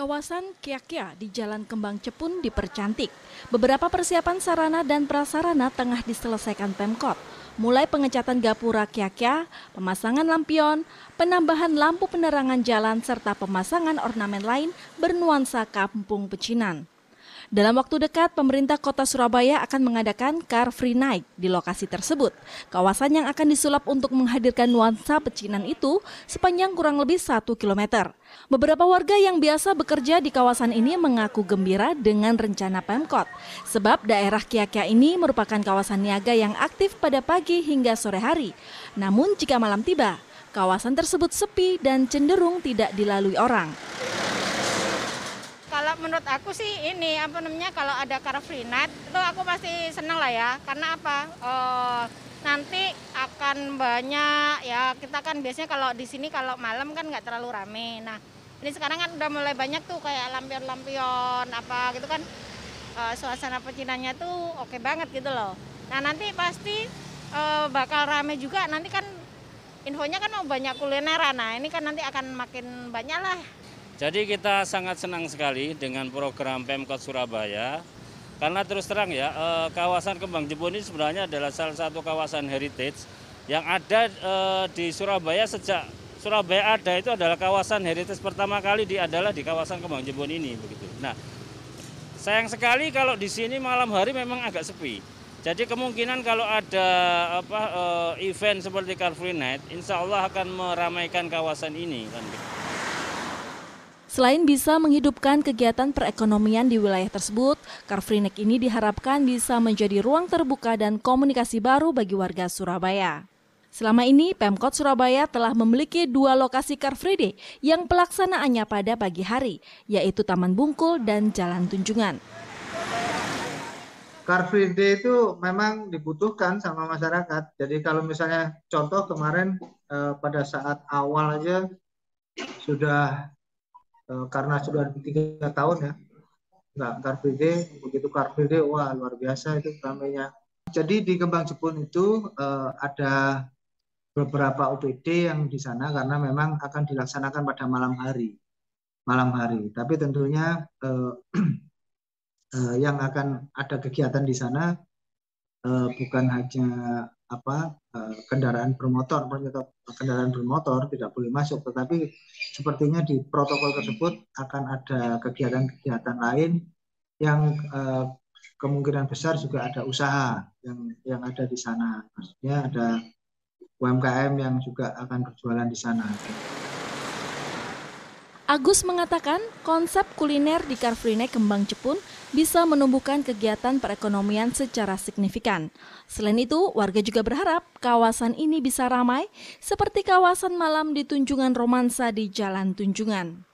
Kawasan Kiakia di Jalan Kembang Cepun dipercantik. Beberapa persiapan sarana dan prasarana tengah diselesaikan Pemkot. Mulai pengecatan gapura Kiakia, pemasangan lampion, penambahan lampu penerangan jalan, serta pemasangan ornamen lain bernuansa kampung pecinan. Dalam waktu dekat, pemerintah kota Surabaya akan mengadakan Car Free Night di lokasi tersebut. Kawasan yang akan disulap untuk menghadirkan nuansa pecinan itu sepanjang kurang lebih satu kilometer. Beberapa warga yang biasa bekerja di kawasan ini mengaku gembira dengan rencana Pemkot. Sebab daerah Kiakia ini merupakan kawasan niaga yang aktif pada pagi hingga sore hari. Namun jika malam tiba, kawasan tersebut sepi dan cenderung tidak dilalui orang. Kalau menurut aku sih ini apa namanya kalau ada car free night itu aku pasti senang lah ya karena apa uh, nanti akan banyak ya kita kan biasanya kalau di sini kalau malam kan nggak terlalu rame. Nah ini sekarang kan udah mulai banyak tuh kayak lampion-lampion apa gitu kan uh, suasana pecinannya tuh oke banget gitu loh. Nah nanti pasti uh, bakal rame juga nanti kan infonya kan mau banyak kulineran. Nah ini kan nanti akan makin banyak lah jadi kita sangat senang sekali dengan program Pemkot Surabaya karena terus terang ya eh, kawasan Kembang Jepun ini sebenarnya adalah salah satu kawasan heritage yang ada eh, di Surabaya sejak Surabaya ada itu adalah kawasan heritage pertama kali di adalah di kawasan Kembang Jepun ini begitu. Nah, sayang sekali kalau di sini malam hari memang agak sepi. Jadi kemungkinan kalau ada apa eh, event seperti Car Free Night, insya Allah akan meramaikan kawasan ini kan. Selain bisa menghidupkan kegiatan perekonomian di wilayah tersebut, Car Free Night ini diharapkan bisa menjadi ruang terbuka dan komunikasi baru bagi warga Surabaya. Selama ini, Pemkot Surabaya telah memiliki dua lokasi Car Free Day yang pelaksanaannya pada pagi hari, yaitu Taman Bungkul dan Jalan Tunjungan. Car Free Day itu memang dibutuhkan sama masyarakat. Jadi kalau misalnya contoh kemarin eh, pada saat awal aja sudah karena sudah tiga tahun ya. Nggak Car Free Day begitu Car Free Day wah luar biasa itu ramenya jadi di Kembang Jepun itu uh, ada beberapa OPD yang di sana karena memang akan dilaksanakan pada malam hari. Malam hari. Tapi tentunya uh, uh, yang akan ada kegiatan di sana uh, bukan hanya apa uh, kendaraan bermotor kendaraan bermotor tidak boleh masuk tetapi sepertinya di protokol tersebut akan ada kegiatan-kegiatan lain yang uh, kemungkinan besar juga ada usaha yang yang ada di sana maksudnya ada UMKM yang juga akan berjualan di sana. Agus mengatakan konsep kuliner di Car Free Night Kembang Jepun bisa menumbuhkan kegiatan perekonomian secara signifikan. Selain itu, warga juga berharap kawasan ini bisa ramai seperti kawasan malam di Tunjungan Romansa di Jalan Tunjungan.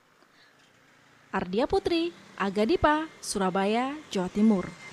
Ardia Putri, Agadipa, Surabaya, Jawa Timur.